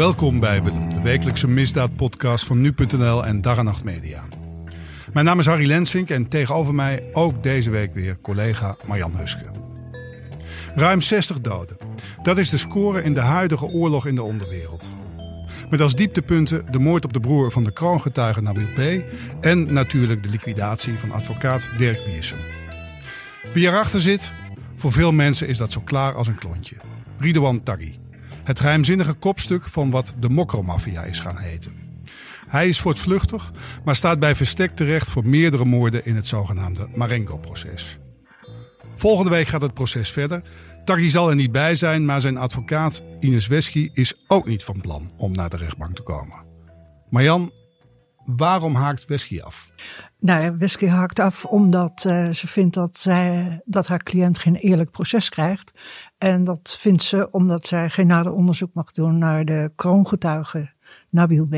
Welkom bij de wekelijkse misdaadpodcast van nu.nl en Dag en Nacht Media. Mijn naam is Harry Lensink en tegenover mij ook deze week weer collega Marjan Huske. Ruim 60 doden. Dat is de score in de huidige oorlog in de onderwereld. Met als dieptepunten de moord op de broer van de kroongetuige Nabil P. en natuurlijk de liquidatie van advocaat Dirk Wiersum. Wie erachter zit? Voor veel mensen is dat zo klaar als een klontje. Ridouan Taghi. Het geheimzinnige kopstuk van wat de Mokromafia is gaan heten. Hij is voortvluchtig, maar staat bij verstek terecht voor meerdere moorden in het zogenaamde Marengo-proces. Volgende week gaat het proces verder. Taghi zal er niet bij zijn, maar zijn advocaat Ines Wesky is ook niet van plan om naar de rechtbank te komen. Marjan, waarom haakt Wesky af? Nou ja, Wesky haakt af omdat uh, ze vindt dat, zij, dat haar cliënt geen eerlijk proces krijgt. En dat vindt ze omdat zij geen nader onderzoek mag doen naar de kroongetuige Nabil B.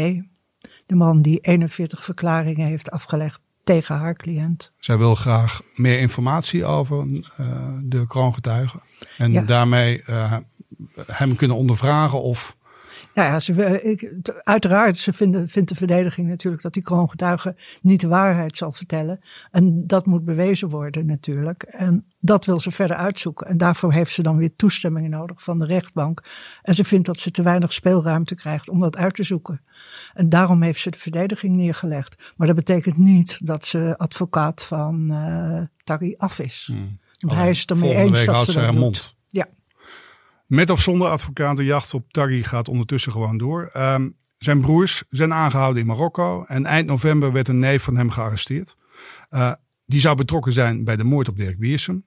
De man die 41 verklaringen heeft afgelegd tegen haar cliënt. Zij wil graag meer informatie over uh, de kroongetuige. En ja. daarmee uh, hem kunnen ondervragen of ja, ja ze, ik, uiteraard, ze vinden, vindt de verdediging natuurlijk dat die kroongetuige niet de waarheid zal vertellen. En dat moet bewezen worden natuurlijk. En dat wil ze verder uitzoeken. En daarvoor heeft ze dan weer toestemming nodig van de rechtbank. En ze vindt dat ze te weinig speelruimte krijgt om dat uit te zoeken. En daarom heeft ze de verdediging neergelegd. Maar dat betekent niet dat ze advocaat van uh, Taghi af is. Hmm. Want hij is het ermee eens dat ze dat doet. Mond. Met of zonder advocaat, de jacht op Taghi gaat ondertussen gewoon door. Um, zijn broers zijn aangehouden in Marokko. En eind november werd een neef van hem gearresteerd. Uh, die zou betrokken zijn bij de moord op Dirk Wiersum.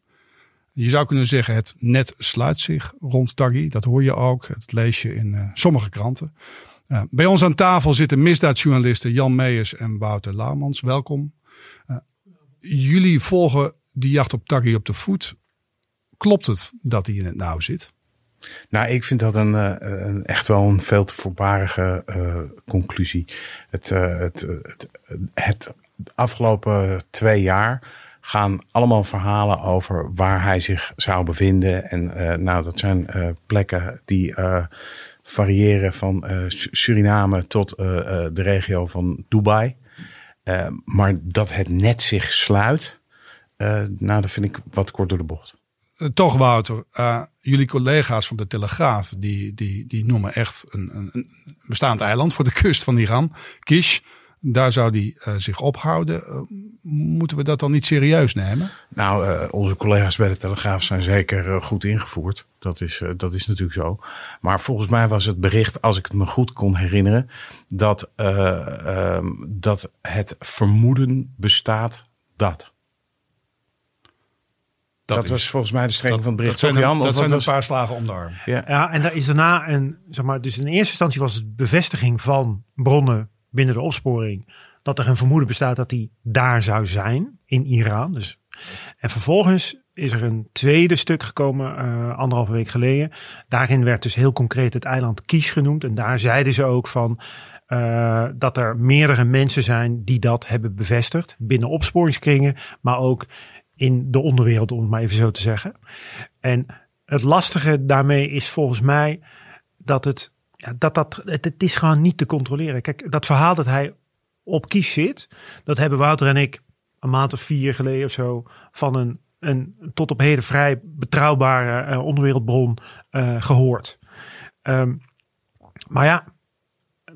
Je zou kunnen zeggen, het net sluit zich rond Taghi. Dat hoor je ook. Dat lees je in uh, sommige kranten. Uh, bij ons aan tafel zitten misdaadjournalisten Jan Meijers en Wouter Laumans. Welkom. jullie volgen die jacht op Taghi op de voet. Klopt het dat hij in het nauw zit? Nou, ik vind dat een, een echt wel een veel te voorbarige uh, conclusie. Het, uh, het, het, het, afgelopen twee jaar gaan allemaal verhalen over waar hij zich zou bevinden. En nou, dat zijn plekken die variëren van Suriname tot de regio van Dubai. maar dat het net zich sluit, nou, dat vind ik wat kort door de bocht. Eh, toch Wouter, uh, jullie collega's van de Telegraaf, die, die, die noemen echt een, een, een, bestaand eiland voor de kust van Iran, Kish. Daar zou die uh, zich ophouden. Moeten we dat dan niet serieus nemen? Nou, onze collega's bij de Telegraaf zijn zeker goed ingevoerd. Dat is, dat is natuurlijk zo. Maar volgens mij was het bericht, als ik het me goed kon herinneren, dat, ehm, dat het vermoeden bestaat dat. Dat, dat was volgens mij de strekking van het bericht. Dat zijn, een, dat zijn een paar slagen om de arm. Ja. ja, en daar is daarna een, zeg maar, dus in eerste instantie was het bevestiging van bronnen binnen de opsporing dat er een vermoeden bestaat dat hij daar zou zijn in Iran. Dus, en vervolgens is er een tweede stuk gekomen, uh, anderhalve week geleden. Daarin werd dus heel concreet het eiland Kies genoemd. En daar zeiden ze ook van uh, dat er meerdere mensen zijn die dat hebben bevestigd binnen opsporingskringen, maar ook in de onderwereld, om het maar even zo te zeggen. En het lastige daarmee is volgens mij dat het, dat, dat het, het is gewoon niet te controleren. Kijk, dat verhaal dat hij op kies zit, dat hebben Wouter en ik een maand of vier geleden of zo van een, een tot op heden vrij betrouwbare uh, onderwereldbron uh, gehoord. Um, maar ja,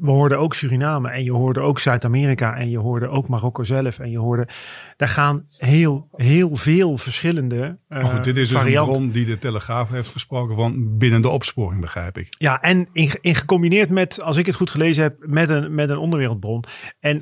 we hoorden ook Suriname en je hoorde ook Zuid-Amerika en je hoorde ook Marokko zelf en je hoorde, daar gaan heel, heel veel verschillende uh, goed, dit is dus een bron die de Telegraaf heeft gesproken van binnen de opsporing, begrijp ik. Ja, en in, in gecombineerd met, als ik het goed gelezen heb, met een, met een onderwereldbron. En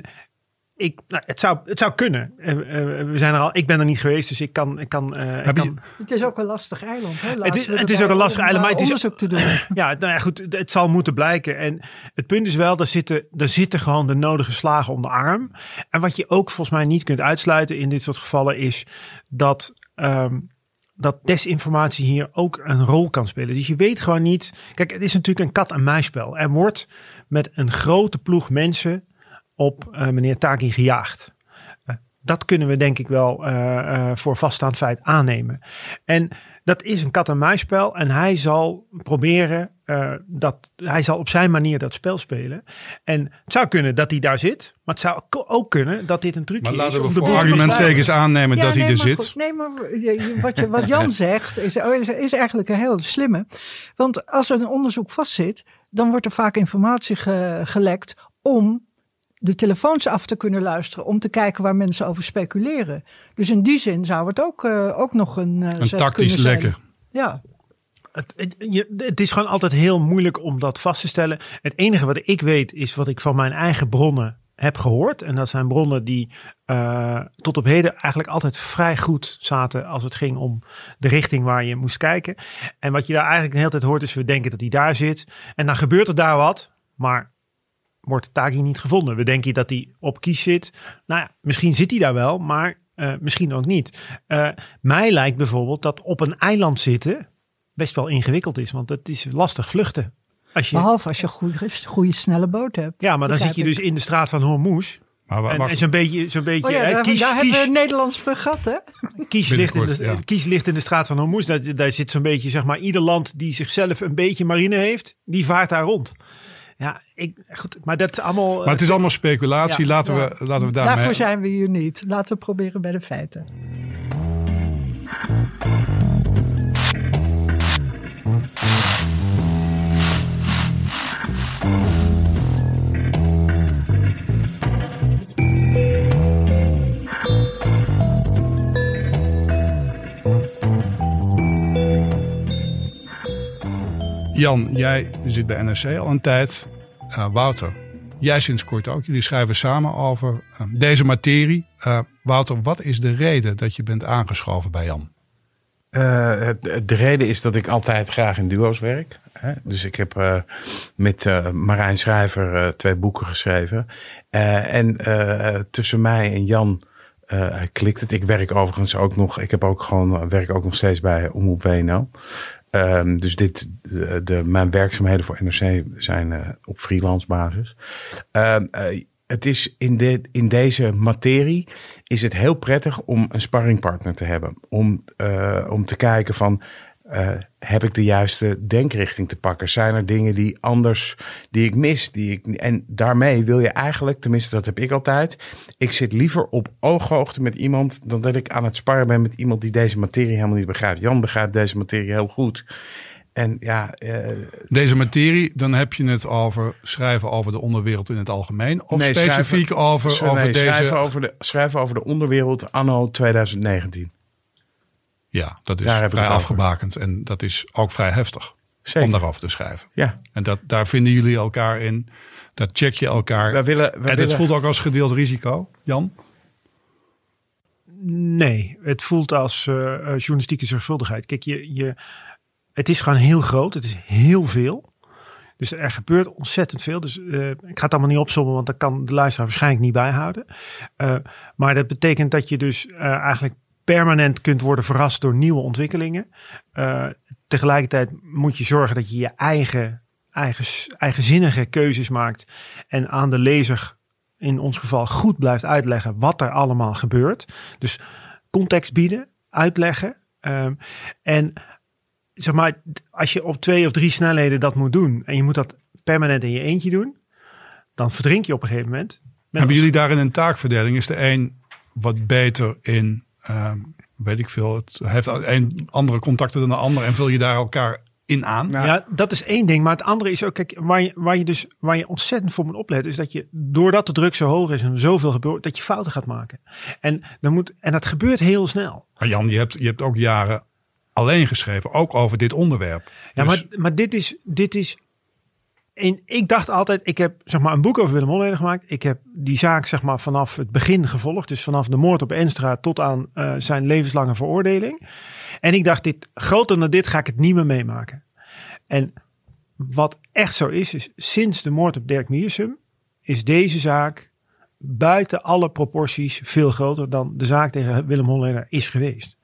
ik, nou, het, zou, het zou kunnen. Uh, uh, we zijn er al, ik ben er niet geweest, dus ik kan. Ik kan, uh, ik kan... Het is ook een lastig eiland. Hè? Het is, het is ook een lastig eiland, maar het is onderzoek te doen. Ja, nou ja, goed, het zal moeten blijken. En het punt is wel, daar zitten, daar zitten gewoon de nodige slagen om de arm. En wat je ook volgens mij niet kunt uitsluiten in dit soort gevallen is dat. Um, dat desinformatie hier ook een rol kan spelen. Dus je weet gewoon niet. Kijk, het is natuurlijk een kat-en-muisspel. Er wordt met een grote ploeg mensen op uh, meneer Taki gejaagd. Uh, dat kunnen we denk ik wel uh, voor vaststaand feit aannemen. En dat is een kat-en-muisspel en hij zal proberen eh, dat, hij zal op zijn manier dat spel spelen. En het zou kunnen dat hij daar zit. Maar het zou ook kunnen dat dit een trucje Maar is. laten we om de voor argumentstekens aannemen dat hij er maar zit. goed. nee, maar wat, je, wat Jan zegt is, is, is eigenlijk een heel slimme. Want als er een onderzoek vastzit, dan wordt er vaak informatie ge- gelekt om de telefoons af te kunnen luisteren. Om te kijken waar mensen over speculeren. Dus in die zin zou het ook, eh, ook nog een, eh, Een zet tactisch kunnen zijn. lekker. Ja, Het, het, je- het is gewoon altijd heel moeilijk om dat vast te stellen. Het enige wat ik weet is wat ik van mijn eigen bronnen heb gehoord. En dat zijn bronnen die eh, tot op heden eigenlijk altijd vrij goed zaten als het ging om de richting waar je moest kijken. En wat je daar eigenlijk de hele tijd hoort is we denken dat hij daar zit. En dan gebeurt er daar wat, maar wordt Tagi niet gevonden. We denken dat hij op kies zit. Nou ja, misschien zit hij daar wel, maar eh, misschien ook niet. Eh, mij lijkt bijvoorbeeld dat op een eiland zitten best wel ingewikkeld is, want het is lastig vluchten. Als je, behalve als je een goede, goede snelle boot hebt. ja, maar dan zit je ik. dus in de straat van Hormuz. Maar En, en zo'n beetje, zo'n beetje Oh ja, hè, daar, kies, daar hebben we Nederlands fregat, hè? kies, ligt in de, ja. kies ligt in de straat van Hormuz. Daar, daar zit zo'n beetje, zeg maar, ieder land die zichzelf een beetje marine heeft, die vaart daar rond. Ja, ik, goed, maar dat is allemaal... maar het is allemaal speculatie. Ja. laten, Ja. we, laten we daarmee... Daarvoor zijn we hier niet. Laten we proberen bij de feiten. Jan, jij zit bij NRC al een tijd. Eh, Wouter, jij sinds kort ook. Jullie schrijven samen over eh, deze materie. Eh, Wouter, wat is de reden dat je bent aangeschoven bij Jan? Eh, de reden is dat ik altijd graag in duo's werk. Hè? Dus ik heb eh, met eh, Marijn Schrijver eh, twee boeken geschreven. Eh, en eh, tussen mij en Jan eh, klikt het. Ik werk overigens ook nog. Ik heb ook gewoon werk ook nog steeds bij Omroep WNL. Ehm, dus dit, de, mijn werkzaamheden voor NRC zijn eh, op freelance basis. Ehm, eh, het is in, in deze materie is het heel prettig om een sparringpartner te hebben. Om, eh, om te kijken van, eh, heb ik de juiste denkrichting te pakken? Zijn er dingen die anders, die ik mis? Die ik, en daarmee wil je eigenlijk, tenminste dat heb ik altijd. Ik zit liever op ooghoogte met iemand dan dat ik aan het sparren ben met iemand die deze materie helemaal niet begrijpt. Jan begrijpt deze materie heel goed. En ja, eh, Deze materie, dan heb je het over schrijven over de onderwereld in het algemeen. Of Nee, specifiek schrijven- over, over nee, deze... schrijven, over de, schrijven over de onderwereld anno 2019. Ja, dat is Daar vrij over. afgebakend. En dat is ook vrij heftig Zeker. om daarover te schrijven. Ja, En dat, daar vinden jullie elkaar in. Daar check je elkaar. we willen. We en het willen voelt ook als gedeeld risico, Jan? Nee, het voelt als eh, journalistieke zorgvuldigheid. Kijk, je, je, het is gewoon heel groot. Het is heel veel. Dus er gebeurt ontzettend veel. Dus eh, ik ga het allemaal niet opzommen, want dat kan de luisteraar waarschijnlijk niet bijhouden. Maar dat betekent dat je dus eigenlijk permanent kunt worden verrast door nieuwe ontwikkelingen. Eh, tegelijkertijd moet je zorgen dat je je eigen, eigen, eigenzinnige keuzes maakt. En aan de lezer, in ons geval, goed blijft uitleggen wat er allemaal gebeurt. Dus context bieden, uitleggen. Ehm, en zeg maar, als je op twee of drie snelheden dat moet doen en je moet dat permanent in je eentje doen, dan verdrink je op een gegeven moment. Hebben jullie daarin een taakverdeling? Is de een wat beter in, ehm, weet ik veel, het heeft een andere contacten dan de ander en vul je daar elkaar in aan? Nou, Ja, dat is één ding. Maar het andere is ook, kijk, waar je, waar je dus waar je ontzettend voor moet opletten, is dat je, doordat de druk zo hoog is en zoveel gebeurt, dat je fouten gaat maken. En, dan moet, en dat gebeurt heel snel. Maar Jan, je hebt, je hebt ook jaren alleen geschreven, ook over dit onderwerp. Ja, Dus- maar, maar dit is, dit is. En ik dacht altijd, ik heb zeg maar een boek over Willem Holleder gemaakt. Ik heb die zaak zeg maar vanaf het begin gevolgd. Dus vanaf de moord op Enstra tot aan eh, zijn levenslange veroordeling. En ik dacht, dit, groter dan dit ga ik het niet meer meemaken. En wat echt zo is, is sinds de moord op Dirk Miersum is deze zaak buiten alle proporties veel groter dan de zaak tegen Willem Holleder is geweest.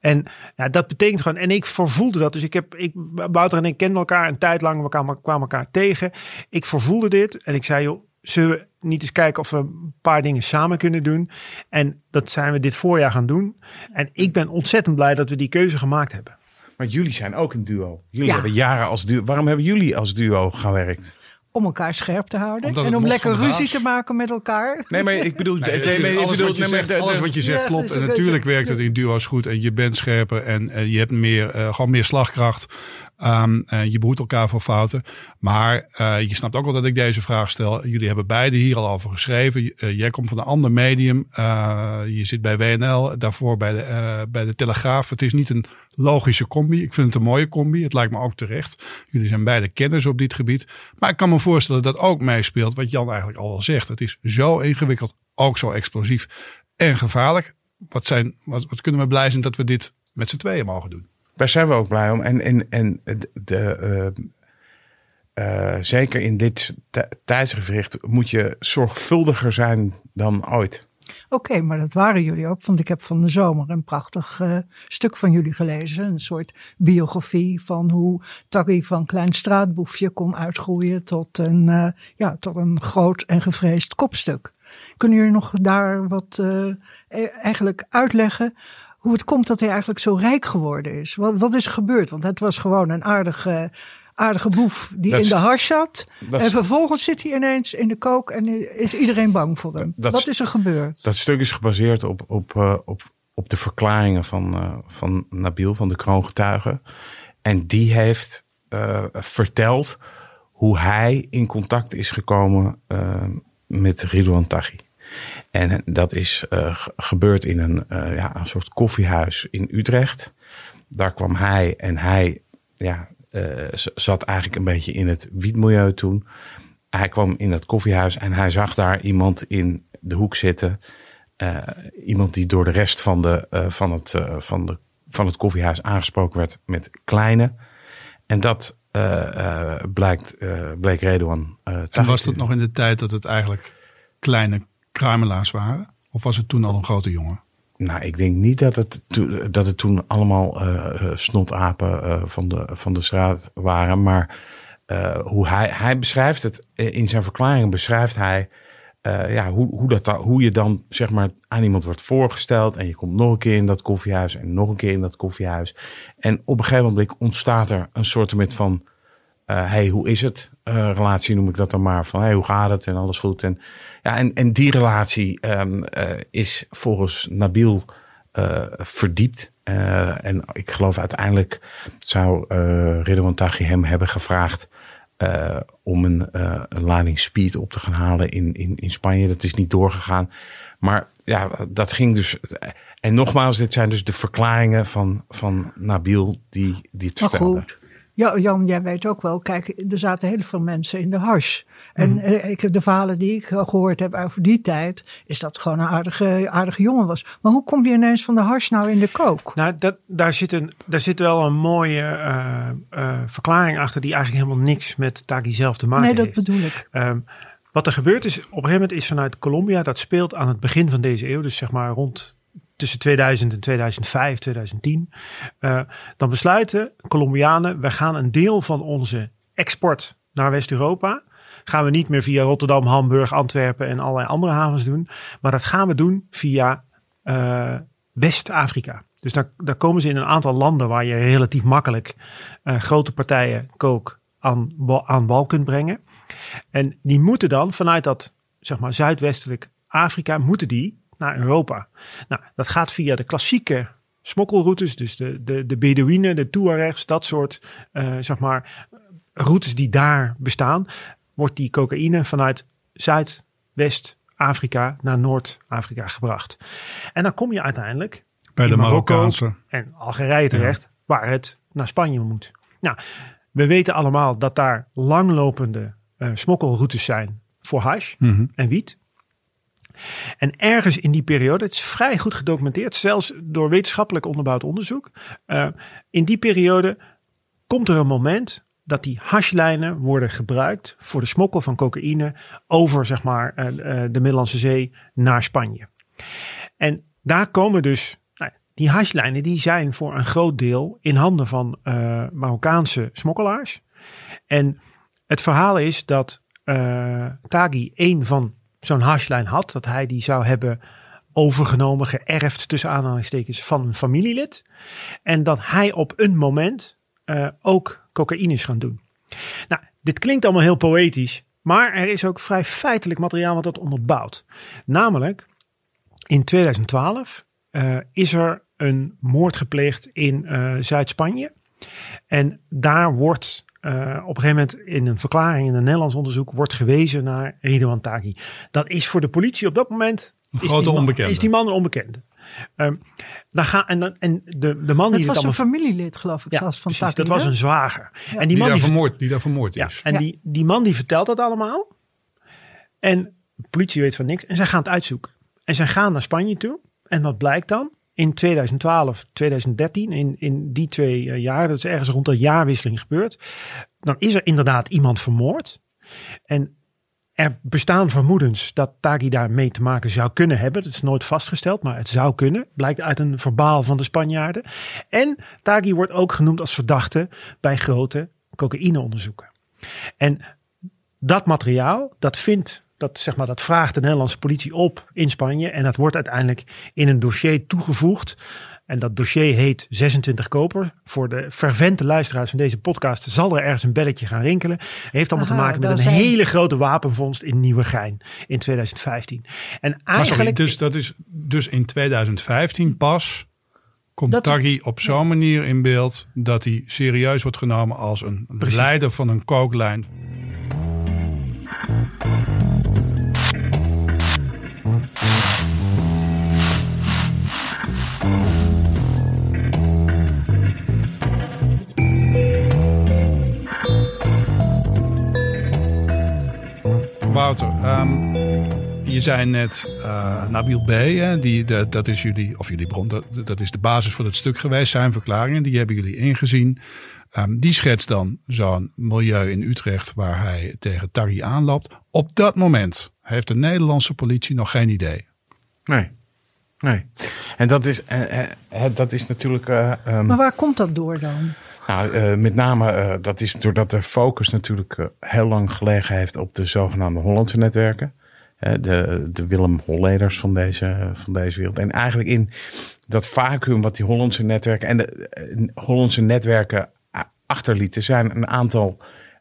En ja, dat betekent gewoon, en ik vervoelde dat. Dus ik heb, ik, Wouter en ik kenden elkaar een tijd lang, we kwamen, kwamen elkaar tegen. Ik vervoelde dit en ik zei, joh, zullen we niet eens kijken of we een paar dingen samen kunnen doen? En dat zijn we dit voorjaar gaan doen. En ik ben ontzettend blij dat we die keuze gemaakt hebben. Maar jullie zijn ook een duo. Jullie Ja. hebben jaren als duo. Waarom hebben jullie als duo gewerkt? Om elkaar scherp te houden. Omdat en om lekker ruzie te maken met elkaar. Nee, maar ik bedoel, Nee, nee, alles, bedoel, wat je nee, zegt, de- de- alles wat je zegt Ja, klopt. En natuurlijk beetje- werkt het in duo's goed. En je bent scherper en eh, je hebt meer, eh, gewoon meer slagkracht. Ehm, en je behoedt elkaar voor fouten. Maar eh, je snapt ook wel dat ik deze vraag stel. Jullie hebben beide hier al over geschreven. Eh, jij komt van een ander medium. Eh, je zit bij WNL, daarvoor bij de, eh, bij de Telegraaf. Het is niet een logische combi. Ik vind het een mooie combi. Het lijkt me ook terecht. Jullie zijn beide kenners op dit gebied. Maar ik kan me voorstellen dat ook meespeelt wat Jan eigenlijk al wel zegt. Het is zo ingewikkeld, ook zo explosief en gevaarlijk. Wat, zijn, wat, wat kunnen we blij zijn dat we dit met z'n tweeën mogen doen. Daar zijn we ook blij om. En, en, en de, eh, eh, zeker in dit tij- tijdsgevricht moet je zorgvuldiger zijn dan ooit. Oké, maar dat waren jullie ook. Want ik heb van de zomer een prachtig eh, stuk van jullie gelezen. Een soort biografie van hoe Taggy van klein straatboefje kon uitgroeien tot een, eh, ja, tot een groot en gevreesd kopstuk. Kunnen jullie nog daar wat eh, eigenlijk uitleggen hoe het komt dat hij eigenlijk zo rijk geworden is? Wat, wat is gebeurd? Want het was gewoon een aardige, aardige boef die Dat in de hars zat. en vervolgens zit hij ineens in de kook en is iedereen bang voor hem. Dat wat is- er gebeurd? Dat stuk is gebaseerd op, op, eh, op, op de verklaringen van, eh, van Nabil, van de kroongetuige. En die heeft eh, verteld hoe hij in contact is gekomen met Ridouan Taghi. En dat is ge- gebeurd in een, ja, een soort koffiehuis in Utrecht. Daar kwam hij en hij ja, zat eigenlijk een beetje in het wietmilieu toen. Hij kwam in dat koffiehuis en hij zag daar iemand in de hoek zitten. Eh, iemand die door de rest van, de, eh, van, het, eh, van, de, van het koffiehuis aangesproken werd met kleine. En dat eh, eh, blijkt, eh, bleek Redouan En was dat nog in de tijd dat het eigenlijk kleine kruimelaars waren? Of was het toen al een grote jongen? Nou, ik denk niet dat het, dat het toen allemaal eh, snotapen eh, van, de, van de straat waren. Maar hoe hij, hij beschrijft het, in zijn verklaring beschrijft hij ja, hoe, hoe, dat, da- hoe je dan zeg maar aan iemand wordt voorgesteld. En je komt nog een keer in dat koffiehuis en nog een keer in dat koffiehuis. En op een gegeven moment ontstaat er een soort van eh, hey, hoe is het? Eh, relatie noem ik dat dan maar. Van hey, hoe gaat het en alles goed. En, ja, en, en die relatie ehm, eh, is volgens Nabil eh, verdiept. En ik geloof uiteindelijk zou uh, Ridwan Taghi hem hebben gevraagd om een, een lading speed op te gaan halen in, in, in Spanje. Dat is niet doorgegaan. Maar ja, dat ging dus. En nogmaals, dit zijn dus de verklaringen van, van Nabil die, die het Maar vertelde. goed. Ja, Jan, jij weet ook wel, kijk, er zaten heel veel mensen in de hars. En Mhm. eh, ik de verhalen die ik gehoord heb over die tijd, is dat gewoon een aardige, aardige jongen was. Maar hoe kom je ineens van de hars nou in de kook? Nou, dat, daar, zit een, daar zit wel een mooie eh, eh, verklaring achter die eigenlijk helemaal niks met Taki zelf te maken Nee, dat heeft. bedoel ik. Ehm, wat er gebeurt is, op een gegeven moment is vanuit Colombia, dat speelt aan het begin van deze eeuw, dus zeg maar rond tussen 2000 en 2005, 2010. Uh, dan besluiten Colombianen, wij gaan een deel van onze export naar West-Europa, gaan we niet meer via Rotterdam, Hamburg, Antwerpen en allerlei andere havens doen, maar dat gaan we doen via uh, West-Afrika. Dus daar, daar komen ze in een aantal landen waar je relatief makkelijk uh, grote partijen kook aan, aan wal kunt brengen. En die moeten dan vanuit dat zeg maar zuidwestelijk Afrika, moeten die naar Europa. Nou, dat gaat via de klassieke smokkelroutes, dus de, de, de Bedouinen, de Tuaregs, dat soort uh, zeg maar routes die daar bestaan, wordt die cocaïne vanuit Zuidwest-Afrika naar Noord-Afrika gebracht. En dan kom je uiteindelijk bij de Marokkaanse en Algerije terecht, ja. waar het naar Spanje moet. Nou, we weten allemaal dat daar langlopende uh, smokkelroutes zijn voor hash Mhm. mm -hmm. en wiet. En ergens in die periode, het is vrij goed gedocumenteerd, zelfs door wetenschappelijk onderbouwd onderzoek. Uh, in die periode komt er een moment dat die hashlijnen worden gebruikt voor de smokkel van cocaïne over zeg maar, uh, uh, de Middellandse Zee naar Spanje. En daar komen dus, nou, die hashlijnen die zijn voor een groot deel in handen van uh, Marokkaanse smokkelaars. En het verhaal is dat Taghi een van zo'n hashlijn had, dat hij die zou hebben overgenomen, geërfd tussen aanhalingstekens van een familielid. En dat hij op een moment uh, ook cocaïne is gaan doen. Nou, dit klinkt allemaal heel poëtisch, maar er is ook vrij feitelijk materiaal wat dat onderbouwt. Namelijk, in 2012 uh, is er een moord gepleegd in uh, Zuid-Spanje. En daar wordt uh, op een gegeven moment in een verklaring in een Nederlands onderzoek wordt gewezen naar Ridwan Taghi. Dat is voor de politie op dat moment een grote onbekende. Is die man een onbekende? Um, dan gaan, en, dan, en de, de man dat die was een familielid, geloof ik, ja, zelfs van precies, Dat was een zwager. Ja. En die, die man die, daar vermoord, die daar vermoord ja, is. En Ja. die, die man die vertelt dat allemaal. En de politie weet van niks. En zij gaan het uitzoeken. En zij gaan naar Spanje toe. En wat blijkt dan? In 2012, 2013, in, in die twee eh, jaar, dat is ergens rond de jaarwisseling gebeurd. Dan is er inderdaad iemand vermoord. En er bestaan vermoedens dat Taghi daarmee te maken zou kunnen hebben. Dat is nooit vastgesteld, maar het zou kunnen. Blijkt uit een verbaal van de Spanjaarden. En Taghi wordt ook genoemd als verdachte bij grote cocaïneonderzoeken. En dat materiaal, dat vindt, dat, zeg maar, dat vraagt de Nederlandse politie op in Spanje. En dat wordt uiteindelijk in een dossier toegevoegd. En dat dossier heet 26 koper. Voor de fervente luisteraars van deze podcast zal er ergens een belletje gaan rinkelen. Heeft allemaal Aha, te maken met een zijn- hele grote wapenvondst in Nieuwegein in 2015. En Maar sorry, eigenlijk... dus, dat is dus in 2015 pas komt Dat- Taghi op zo'n manier in beeld dat hij serieus wordt genomen als een Precies. leider van een kooklijn. Wouter, ehm, je zei net eh, Nabil B. Hè, die, dat is jullie, of jullie bron, dat, dat is de basis voor het stuk geweest. Zijn verklaringen, die hebben jullie ingezien. Ehm, die schetst dan zo'n milieu in Utrecht waar hij tegen Taghi aanloopt. Op dat moment heeft de Nederlandse politie nog geen idee. Nee. Nee. En dat is, eh, eh, dat is natuurlijk. eh, ehm, Maar waar komt dat door dan? Nou, eh, met name eh, dat is doordat de focus natuurlijk heel lang gelegen heeft op de zogenaamde Hollandse netwerken. De, de Willem Holleders van deze, van deze wereld. En eigenlijk in dat vacuüm wat die Hollandse netwerken en de Hollandse netwerken achterlieten, zijn een aantal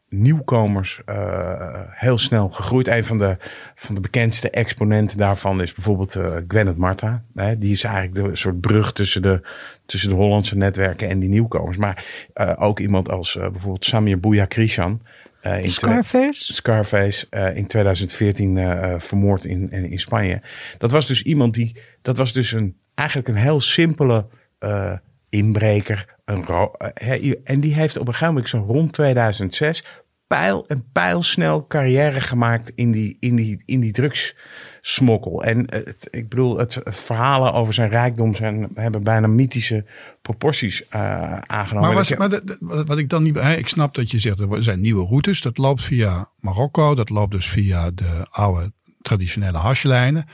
nieuwkomers eh, heel snel gegroeid. Een van de, van de bekendste exponenten daarvan is bijvoorbeeld eh Gwyneth Marta. Hè, die is eigenlijk de soort brug tussen de, tussen de Hollandse netwerken en die nieuwkomers. Maar eh, ook iemand als bijvoorbeeld Samir Bouya Krishan. in Scarface? Scarface in 2014 eh, eh, vermoord in, in, in Spanje. Dat was dus iemand die, dat was dus een, eigenlijk een heel simpele inbreker. Een en die heeft op een gegeven moment zo rond 2006 pijl en pijlsnel carrière gemaakt in die, in die, in die drugssmokkel. En het, ik bedoel, het, het verhalen over zijn rijkdom zijn, hebben bijna mythische proporties eh, aangenomen. Maar, was, maar de- de- wat ik dan niet. hè, Ik snap dat je zegt er zijn nieuwe routes. Dat loopt via Marokko. Dat loopt dus via de oude traditionele hashlijnen.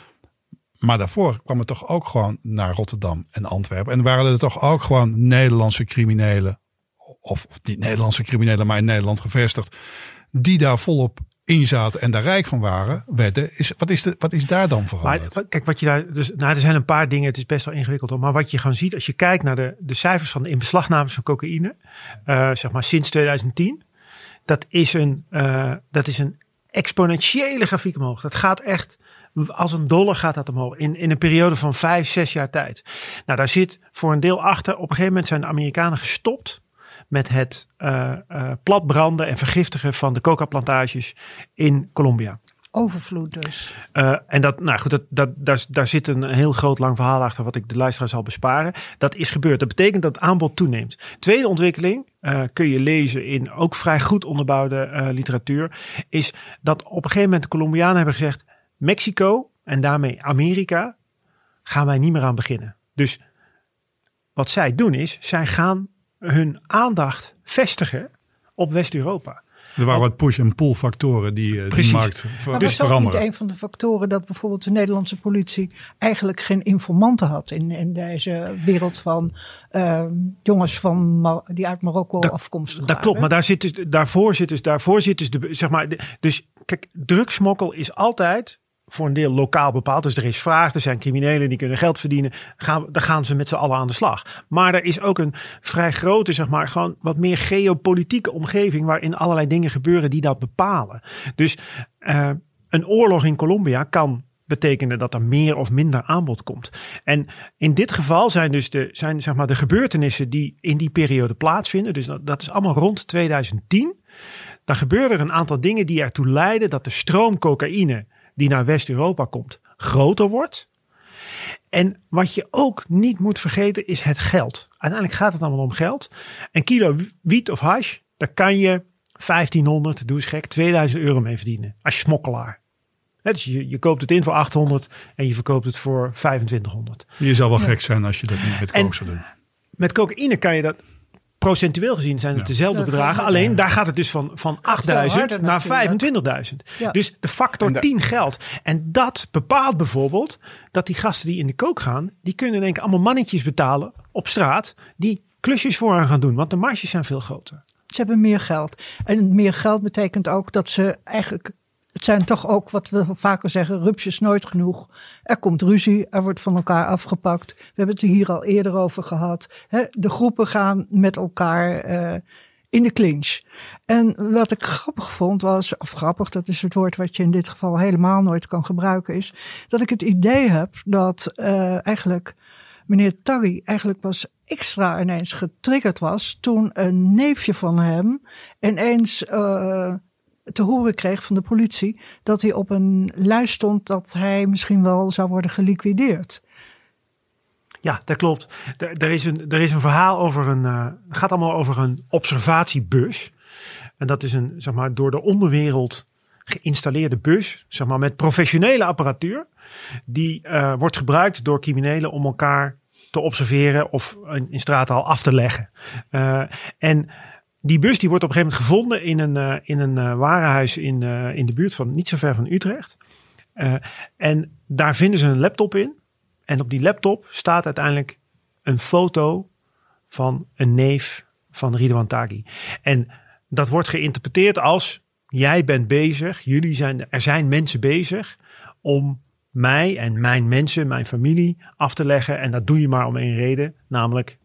Maar daarvoor kwam het toch ook gewoon naar Rotterdam en Antwerpen. En waren er toch ook gewoon Nederlandse criminelen. Of, of niet Nederlandse criminelen, maar in Nederland gevestigd. Die daar volop in zaten en daar rijk van waren. Werden. Is, wat, is de, wat is daar dan Maar veranderd? wat- kijk, wat je daar. Dus, nou, er zijn een paar dingen. Het is best wel ingewikkeld. hoor. Maar wat je gewoon ziet als je kijkt naar de, de cijfers van de inbeslagnames van cocaïne. eh, zeg maar sinds 2010. Dat is een, eh, dat is een exponentiële grafiek omhoog. Dat gaat echt. Als een dollar gaat dat omhoog. In, in een periode van vijf, zes jaar tijd. Nou, daar zit voor een deel achter. Op een gegeven moment zijn de Amerikanen gestopt met het eh, eh, platbranden en vergiftigen van de coca-plantages in Colombia. Overvloed dus. Uh, en dat, nou goed, dat, dat, daar, daar zit een heel groot lang verhaal achter wat ik de luisteraar zal besparen. Dat is gebeurd. Dat betekent dat het aanbod toeneemt. Tweede ontwikkeling uh, kun je lezen in ook vrij goed onderbouwde uh, literatuur. Is dat op een gegeven moment de Colombianen hebben gezegd: Mexico en daarmee Amerika gaan wij niet meer aan beginnen. Dus wat zij doen is, zij gaan hun aandacht vestigen op West-Europa. Er waren wat push- en pull factoren die uh, die markt ver maar dus was veranderen. ook niet een van de factoren dat bijvoorbeeld de Nederlandse politie eigenlijk geen informanten had in, in deze wereld van uh, jongens van Mar die uit Marokko dat, afkomstig dat waren. klopt, maar daar zit dus, daarvoor zit dus, daarvoor zit dus de, zeg maar, de, dus kijk, drugsmokkel is altijd voor een deel lokaal bepaald. Dus er is vraag, er zijn criminelen die kunnen geld verdienen. Gaan, dan gaan ze met z'n allen aan de slag. Maar er is ook een vrij grote, zeg maar, gewoon wat meer geopolitieke omgeving. waarin allerlei dingen gebeuren die dat bepalen. Dus uh, een oorlog in Colombia kan betekenen dat er meer of minder aanbod komt. En in dit geval zijn dus de, zijn, zeg maar, de gebeurtenissen die in die periode plaatsvinden. Dus dat, dat is allemaal rond 2010. Dan gebeuren er een aantal dingen die ertoe leiden dat de stroom cocaïne die naar West-Europa komt groter wordt. En wat je ook niet moet vergeten is het geld. Uiteindelijk gaat het allemaal om geld. Een kilo wiet of hash, daar kan je 1500, doe eens gek, 2000 euro mee verdienen. Als smokkelaar. dus je, je koopt het in voor 800 en je verkoopt het voor 2500. Je zal wel gek zijn als je dat niet met coke zou doen. Met cocaïne kan je dat procentueel gezien zijn het dezelfde bedragen. Alleen daar gaat het dus van, van 8000 naar 25.000. Dus de factor 10 geld. En dat bepaalt bijvoorbeeld dat die gasten die in de kook gaan, die kunnen denk ik allemaal mannetjes betalen op straat die klusjes voor aan gaan doen. Want de marges zijn veel groter. Ze hebben meer geld. En meer geld betekent ook dat ze eigenlijk het zijn toch ook wat we vaker zeggen: rupsjes nooit genoeg. Er komt ruzie, er wordt van elkaar afgepakt. We hebben het er hier al eerder over gehad. de groepen gaan met elkaar eh, in de clinch. En wat ik grappig vond was, of grappig, dat is het woord wat je in dit geval helemaal nooit kan gebruiken, is dat ik het idee heb dat uh, eigenlijk meneer Taggi eigenlijk pas extra ineens getriggerd was toen een neefje van hem ineens. Uh, te horen kreeg van de politie dat hij op een lijst stond dat hij misschien wel zou worden geliquideerd. Ja, dat klopt. Er, is, een, er is een verhaal over een. Uh, gaat allemaal over een observatiebus. En dat is een, zeg maar, door de onderwereld geïnstalleerde bus, zeg maar, met professionele apparatuur. Die uh, wordt gebruikt door criminelen om elkaar te observeren of in, in straat al af te leggen. Uh, en die bus die wordt op een gegeven moment gevonden in een, uh, in een uh, warenhuis in, uh, in de buurt van niet zo ver van Utrecht. en daar vinden ze een laptop in. En op die laptop staat uiteindelijk een foto van een neef van Ridwan Taghi. En dat wordt geïnterpreteerd als jij bent bezig, jullie zijn, er zijn mensen bezig om mij en mijn mensen, mijn familie af te leggen. En dat doe je maar om één reden, namelijk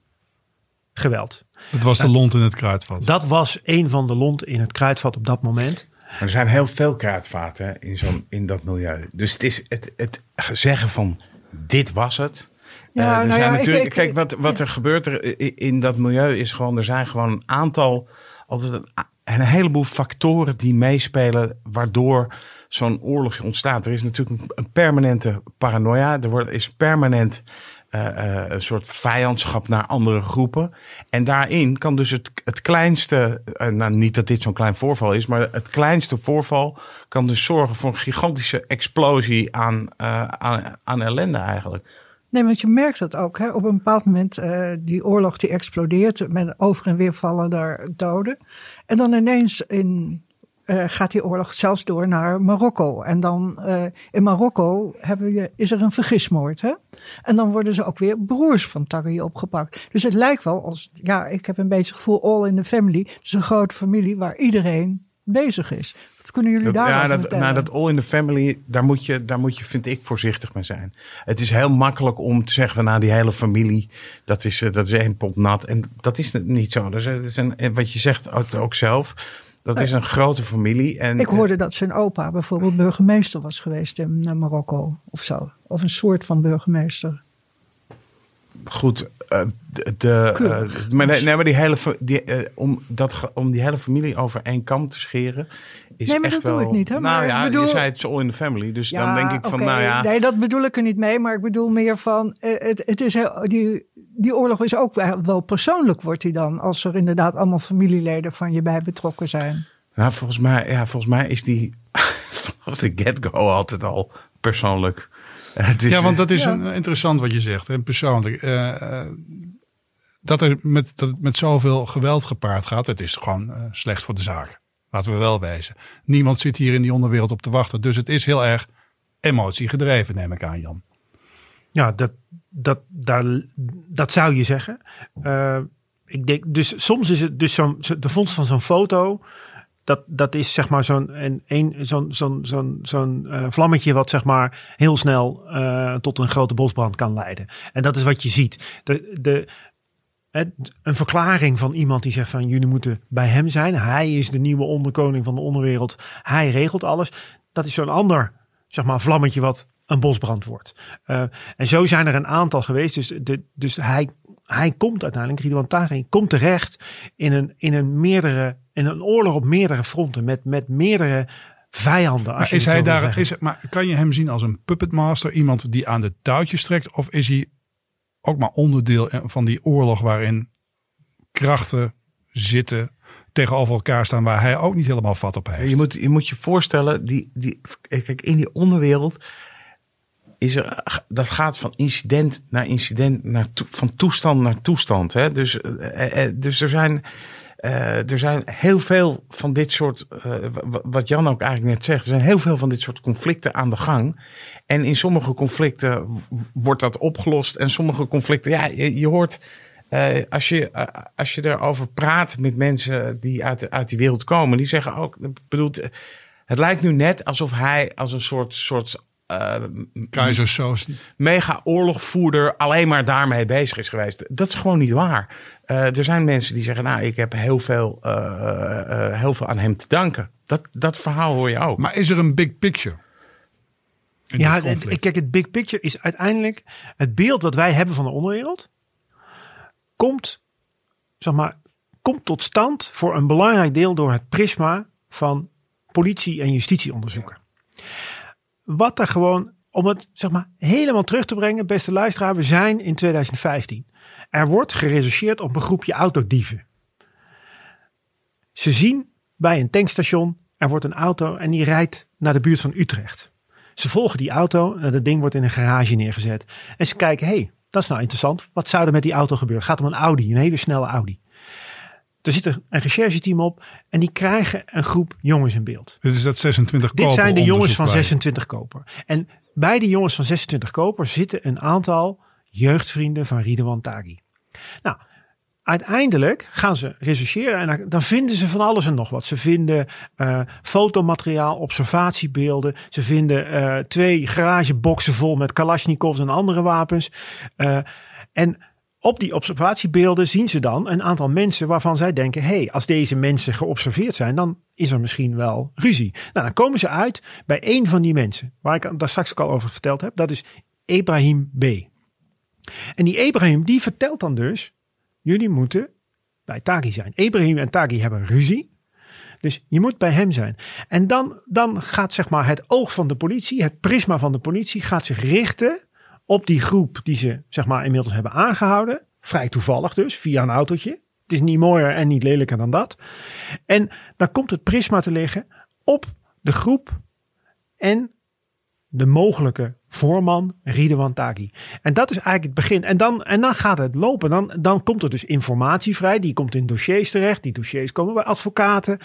geweld. Het was de lont in het kruidvat. Dat was een van de lont in het kruidvat op dat moment. er zijn heel veel kruidvaten in, zo'n, in dat milieu. Dus het is het, het zeggen van dit was het. Ja, uh, er nou zijn ja, natuurlijk, ik, ik, kijk, wat, wat er gebeurt er in dat milieu is gewoon, er zijn gewoon een aantal, altijd een, een heleboel factoren die meespelen, waardoor zo'n oorlog ontstaat. Er is natuurlijk een permanente paranoia. Er wordt, is permanent uh, een soort vijandschap naar andere groepen. En daarin kan dus het, het kleinste, uh, nou niet dat dit zo'n klein voorval is, maar het kleinste voorval kan dus zorgen voor een gigantische explosie aan, aan, aan ellende eigenlijk. Nee, want je merkt dat ook. Hè? Op een bepaald moment, die oorlog die explodeert. Met over en weer vallen daar doden. En dan ineens in gaat die oorlog zelfs door naar Marokko. En dan in Marokko hebben je, is er een vergismoord. Hè? En dan worden ze ook weer broers van Taghi opgepakt. Dus het lijkt wel als, ja, ik heb een beetje het gevoel all in the family. Het is een grote familie waar iedereen bezig is. Wat kunnen jullie daar ja, dat, nou, dat all in the family, daar moet, je, daar moet je, vind ik, voorzichtig mee zijn. Het is heel makkelijk om te zeggen van nou, die hele familie, dat is, dat is één pot nat. En dat is niet zo. Dat is, een, wat je zegt ook, ook zelf dat is een grote familie. En, ik hoorde dat zijn opa bijvoorbeeld burgemeester was geweest in eh, Marokko of zo. Of een soort van burgemeester. Goed, uh, de, uh, maar, nee, maar die hele, die, uh, om, dat, om die hele familie over één kam te scheren. Is nee, maar echt dat wel, doe ik niet. Hè? Nou ja, je zei het all in the family. Dus ja, dan denk ik van, okay. nou ja. Nee, dat bedoel ik er niet mee. Maar ik bedoel meer van, het, het is heel, die, die oorlog is ook wel persoonlijk, wordt die dan. Als er inderdaad allemaal familieleden van je bij betrokken zijn. Nou, volgens mij, ja, volgens mij is die vanaf de get-go altijd al persoonlijk. Het is, ja, want dat is ja. een, interessant wat je zegt. En persoonlijk. Uh, dat, er met, dat het met zoveel geweld gepaard gaat, het is gewoon uh, slecht voor de zaak. Laten we wel wezen. Niemand zit hier in die onderwereld op te wachten. Dus het is heel erg emotie gedreven, neem ik aan, Jan. Ja, dat, dat, daar, dat zou je zeggen. Uh, ik denk, dus soms is het dus zo'n de vondst van zo'n foto dat, dat is zeg maar zo'n zo'n zo'n zo'n zo'n eh, vlammetje wat zeg maar heel snel eh, tot een grote bosbrand kan leiden. En dat is wat je ziet. De, de, een verklaring van iemand die zegt van jullie moeten bij hem zijn. Hij is de nieuwe onderkoning van de onderwereld. Hij regelt alles. Dat is zo'n ander zeg maar vlammetje wat een bosbrand wordt. Uh, en zo zijn er een aantal geweest. Dus, de, dus hij, hij komt uiteindelijk, Ridwan Taghi, komt terecht in een, in een meerdere in een oorlog op meerdere fronten met, met meerdere vijanden. Maar, is hij daar, is, maar kan je hem zien als een puppetmaster, iemand die aan de touwtjes trekt? Of is hij ook maar onderdeel van die oorlog waarin krachten zitten tegenover elkaar staan waar hij ook niet helemaal vat op heeft? Je moet je, moet je voorstellen, die, die, kijk, in die onderwereld is er, dat gaat van incident naar incident, naar van toestand naar toestand. Hè? Dus, eh, eh, dus er zijn uh, er zijn heel veel van dit soort, uh, wat Jan ook eigenlijk net zegt, er zijn heel veel van dit soort conflicten aan de gang. En in sommige conflicten wordt dat opgelost. En sommige conflicten, ja, je, hoort, uh, als, je, als je erover praat met mensen die uit, uit die wereld komen, die zeggen ook, bedoelt, het lijkt nu net alsof hij als een soort, soort uh, Keizer mega oorlogvoerder alleen maar daarmee bezig is geweest. Dat is gewoon niet waar. Uh, er zijn mensen die zeggen, nou, ik heb heel veel, uh, heel veel aan hem te danken. Dat, dat verhaal hoor je ook. Maar is er een big picture? Ja, het, kijk, het big picture is uiteindelijk het beeld wat wij hebben van de onderwereld. Komt, zeg maar, komt tot stand voor een belangrijk deel door het prisma van politie- en justitieonderzoeken. Wat er gewoon, om het zeg maar helemaal terug te brengen, beste luisteraar, we zijn in 2015. Er wordt gerechercheerd op een groepje autodieven. Ze zien bij een tankstation, er wordt een auto en die rijdt naar de buurt van Utrecht. Ze volgen die auto en dat ding wordt in een garage neergezet. En ze kijken, hé, hey, dat is nou interessant. Wat zou er met die auto gebeuren? Het gaat om een Audi, een hele snelle Audi. Er zit een rechercheteam op en die krijgen een groep jongens in beeld. Dit is dat 26 Dit zijn de jongens van 26 koper. En bij die jongens van 26 koper zitten een aantal jeugdvrienden van Ridwan Taghi. Nou, uiteindelijk gaan ze rechercheren en dan vinden ze van alles en nog wat. Ze vinden uh, fotomateriaal, observatiebeelden. Ze vinden uh, twee garageboxen vol met Kalashnikovs en andere wapens. Uh, en op die observatiebeelden zien ze dan een aantal mensen waarvan zij denken: hé, hey, als deze mensen geobserveerd zijn, dan is er misschien wel ruzie. Nou, dan komen ze uit bij één van die mensen, waar ik daar straks ook al over verteld heb. Dat is Ibrahim B. En die Ibrahim, die vertelt dan dus: jullie moeten bij Tagi zijn. Ibrahim en Tagi hebben ruzie. Dus je moet bij hem zijn. En dan, dan gaat zeg maar het oog van de politie, het prisma van de politie, gaat zich richten op die groep die ze zeg maar inmiddels hebben aangehouden. Vrij toevallig dus, via een autootje. Het is niet mooier en niet lelijker dan dat. En dan komt het prisma te liggen op de groep en de mogelijke voorman Ridwan. En dat is eigenlijk het begin. En dan, en dan gaat het lopen. Dan, dan komt er dus informatie vrij. Die komt in dossiers terecht. Die dossiers komen bij advocaten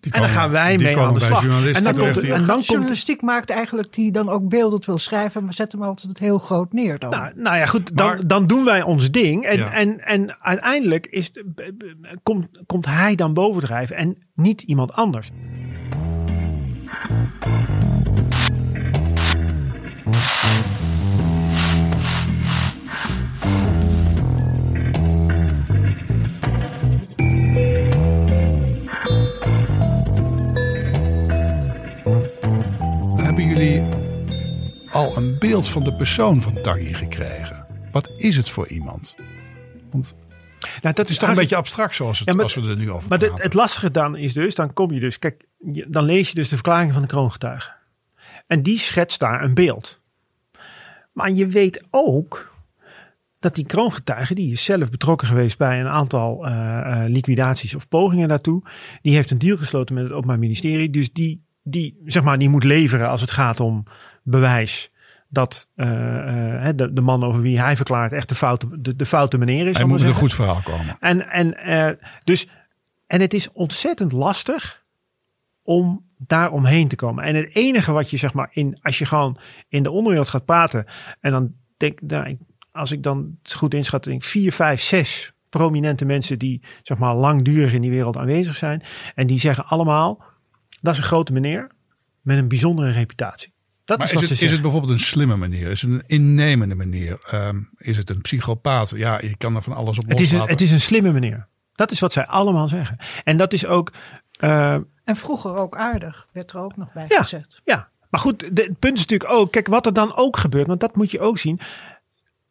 en dan gaan wij mee aan de slag. En dan komt, en dan journalistiek maakt eigenlijk die dan ook beelden wil schrijven, maar zet hem altijd heel groot neer. Dan. Nou, nou ja, goed, dan, dan doen wij ons ding. En, en, en uiteindelijk is, komt, komt hij dan bovendrijven en niet iemand anders. Al een beeld van de persoon van Taghi gekregen? Wat is het voor iemand? Want nou, dat is toch een beetje abstract zoals het, als we er nu over maar praten. Maar het lastige dan is dus, dan kom je dus, kijk, dan lees je dus de verklaring van de kroongetuige. En die schetst daar een beeld. Maar je weet ook dat die kroongetuige, die is zelf betrokken geweest bij een aantal uh, uh, liquidaties of pogingen daartoe. Die heeft een deal gesloten met het Openbaar Ministerie. Dus die, die, zeg maar, die moet leveren als het gaat om bewijs dat uh, uh, de, de man over wie hij verklaart echt de foute, de, de foute meneer is. Hij moet met een goed verhaal komen. En, en, uh, dus, en het is ontzettend lastig om daar omheen te komen. En het enige wat je zeg maar in, als je gewoon in de onderwereld gaat praten en dan denk, nou, als ik dan het goed inschat, denk vier, vijf, zes prominente mensen die zeg maar langdurig in die wereld aanwezig zijn. En die zeggen allemaal, dat is een grote meneer met een bijzondere reputatie. Dat Maar is is, wat het, ze is het bijvoorbeeld een slimme manier? Is het een innemende manier? Ehm, is het een psychopaat? Ja, je kan er van alles op het, is een, het is een slimme meneer. Dat is wat zij allemaal zeggen. En dat is ook... eh, En vroeger ook aardig, werd er ook nog bij Ja. gezegd. Ja, maar goed, de- het punt is natuurlijk ook, kijk wat er dan ook gebeurt, want dat moet je ook zien.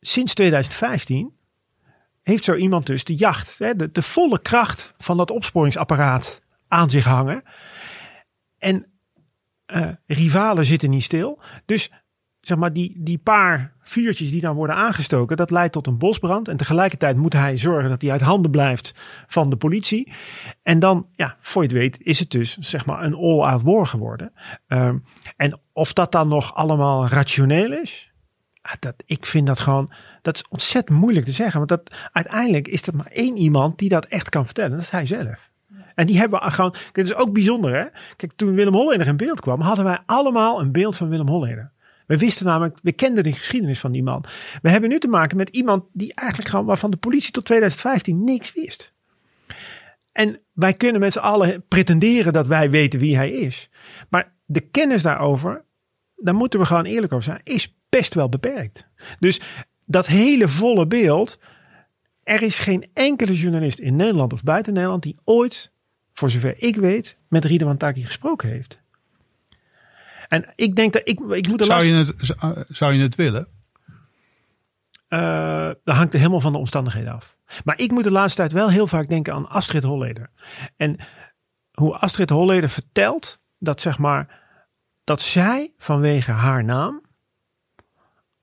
Sinds 2015 heeft zo iemand dus de jacht, hè, de, de volle kracht van dat opsporingsapparaat aan zich hangen. En eh, rivalen zitten niet stil. Dus zeg maar, die, die paar vuurtjes die dan worden aangestoken, dat leidt tot een bosbrand. En tegelijkertijd moet hij zorgen dat hij uit handen blijft van de politie. En dan, ja, voor je het weet, is het dus zeg maar een all-out war geworden. Ehm, en of dat dan nog allemaal rationeel is, ah, dat, ik vind dat gewoon, dat is ontzettend moeilijk te zeggen. Want dat, uiteindelijk is er maar één iemand die dat echt kan vertellen. Dat is hij zelf. En die hebben we gewoon, het is ook bijzonder hè. Kijk, toen Willem Holleder in beeld kwam, hadden wij allemaal een beeld van Willem Holleder. We wisten namelijk, we kenden de geschiedenis van die man. We hebben nu te maken met iemand die eigenlijk gewoon, waarvan de politie tot 2015 niks wist. En wij kunnen met z'n allen pretenderen dat wij weten wie hij is. Maar de kennis daarover, daar moeten we gewoon eerlijk over zijn, is best wel beperkt. Dus dat hele volle beeld, er is geen enkele journalist in Nederland of buiten Nederland die ooit, voor zover ik weet, met Ridwan Taki gesproken heeft. En ik denk dat ik, ik moet er zou, last- je het, zou- zou je het willen? Eh, dat hangt er helemaal van de omstandigheden af. Maar ik moet de laatste tijd wel heel vaak denken aan Astrid Holleder. En hoe Astrid Holleder vertelt dat zeg maar dat zij vanwege haar naam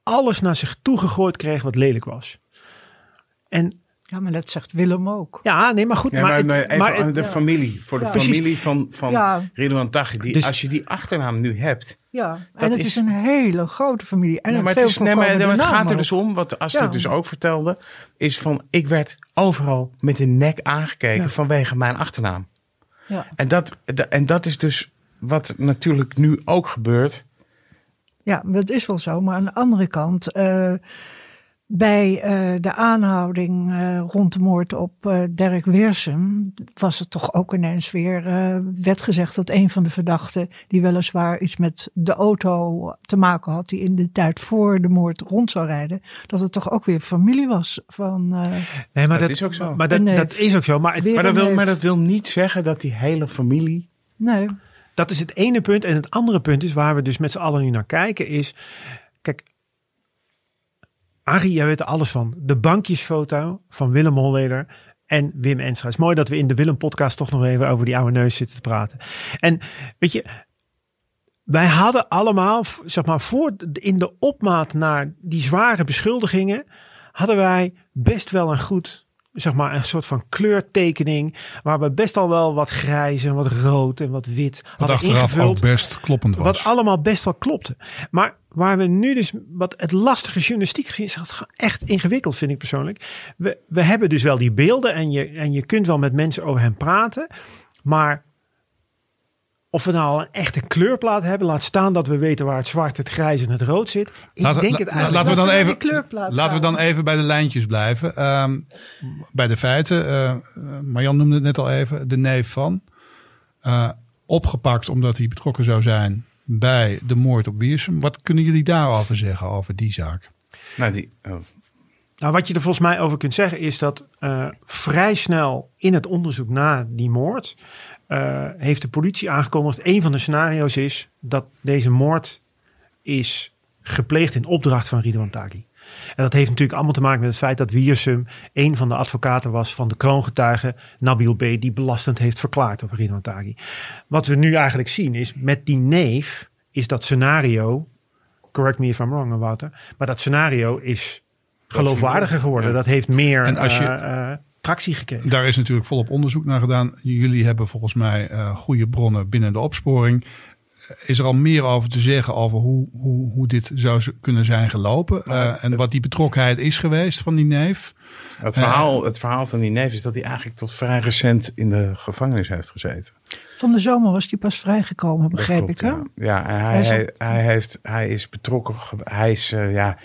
alles naar zich toe gegooid kreeg wat lelijk was. En Ja, maar dat zegt Willem ook. ja, nee, maar goed. Ja, maar, maar, het- maar even maar het- aan de ja. familie. Voor de Ja. familie van, van Ja. Taghi. Die, Dus- als je die achternaam nu hebt. Ja, en het is, is- een hele grote familie. En maar veel het, is, nee, maar, het gaat er dus om, wat Astrid Ja. dus ook vertelde. Is van, ik werd overal met de nek aangekeken Ja. vanwege mijn achternaam. Ja. En dat, en dat is dus wat natuurlijk nu ook gebeurt. Ja, dat is wel zo. Maar aan de andere kant, eh, bij eh, de aanhouding eh, rond de moord op eh, Dirk Weersum, was het toch ook ineens weer, eh, werd gezegd dat een van de verdachten, die weliswaar iets met de auto te maken had, die in de tijd voor de moord rond zou rijden, dat het toch ook weer familie was van. eh, nee, maar Dat is ook zo. Maar dat, dat is ook zo. Maar het- Weer Maar dat, wil, maar dat wil niet zeggen dat die hele familie. nee, Dat is het ene punt. En het andere punt is waar we dus met z'n allen nu naar kijken is... Kijk, Arie, jij weet er alles van. De bankjesfoto van Willem Holleder en Wim Enstra. Het is mooi dat we in de Willem podcast toch nog even over die oude neus zitten te praten. En weet je, wij hadden allemaal, zeg maar, voor, in de opmaat naar die zware beschuldigingen, hadden wij best wel een goed, zeg maar, een soort van kleurtekening, waar we best al wel wat grijs en wat rood en wat wit Wat hadden achteraf ingevuld. ook best kloppend was. Wat allemaal best wel klopte. Maar waar we nu dus, wat het lastige journalistiek gezien is, dat echt ingewikkeld vind ik persoonlijk. We, we hebben dus wel die beelden en je, en je kunt wel met mensen over hen praten. Maar of we nou al een echte kleurplaat hebben, laat staan dat we weten waar het zwart, het grijs en het rood zit. Ik Laten- denk het eigenlijk. laten we dan Laten we even, laten we dan even bij de lijntjes blijven. Ehm, bij de feiten. eh Marjan noemde het net al even. De neef van. eh, opgepakt omdat hij betrokken zou zijn bij de moord op Wiersum. Wat kunnen jullie daarover zeggen, over die zaak? Nou, die, oh, Nou, wat je er volgens mij over kunt zeggen is dat eh, vrij snel in het onderzoek na die moord eh, heeft de politie aangekondigd. Een van de scenario's is dat deze moord is gepleegd in opdracht van Ridwan Taghi. En dat heeft natuurlijk allemaal te maken met het feit dat Wiersum een van de advocaten was van de kroongetuige Nabil B. die belastend heeft verklaard over Ridwan Taghi. Wat we nu eigenlijk zien is met die neef is dat scenario, correct me if I'm wrong Wouter, maar dat scenario is geloofwaardiger geworden. Ja. Dat heeft meer En als je- eh, eh, tractie gekregen. Daar is natuurlijk volop onderzoek naar gedaan. Jullie hebben volgens mij eh, goede bronnen binnen de opsporing. Is er al meer over te zeggen over hoe, hoe, hoe dit zou kunnen zijn gelopen? Eh, en wat die betrokkenheid is geweest van die neef? het, verhaal, het verhaal van die neef is dat hij eigenlijk tot vrij recent in de gevangenis heeft gezeten. van de zomer was die pas vrijgekomen, begreep klopt, ik. Hè? Ja, ja en hij, Hij is hij, hij heeft, hij is betrokken. Hij is, eh, ja,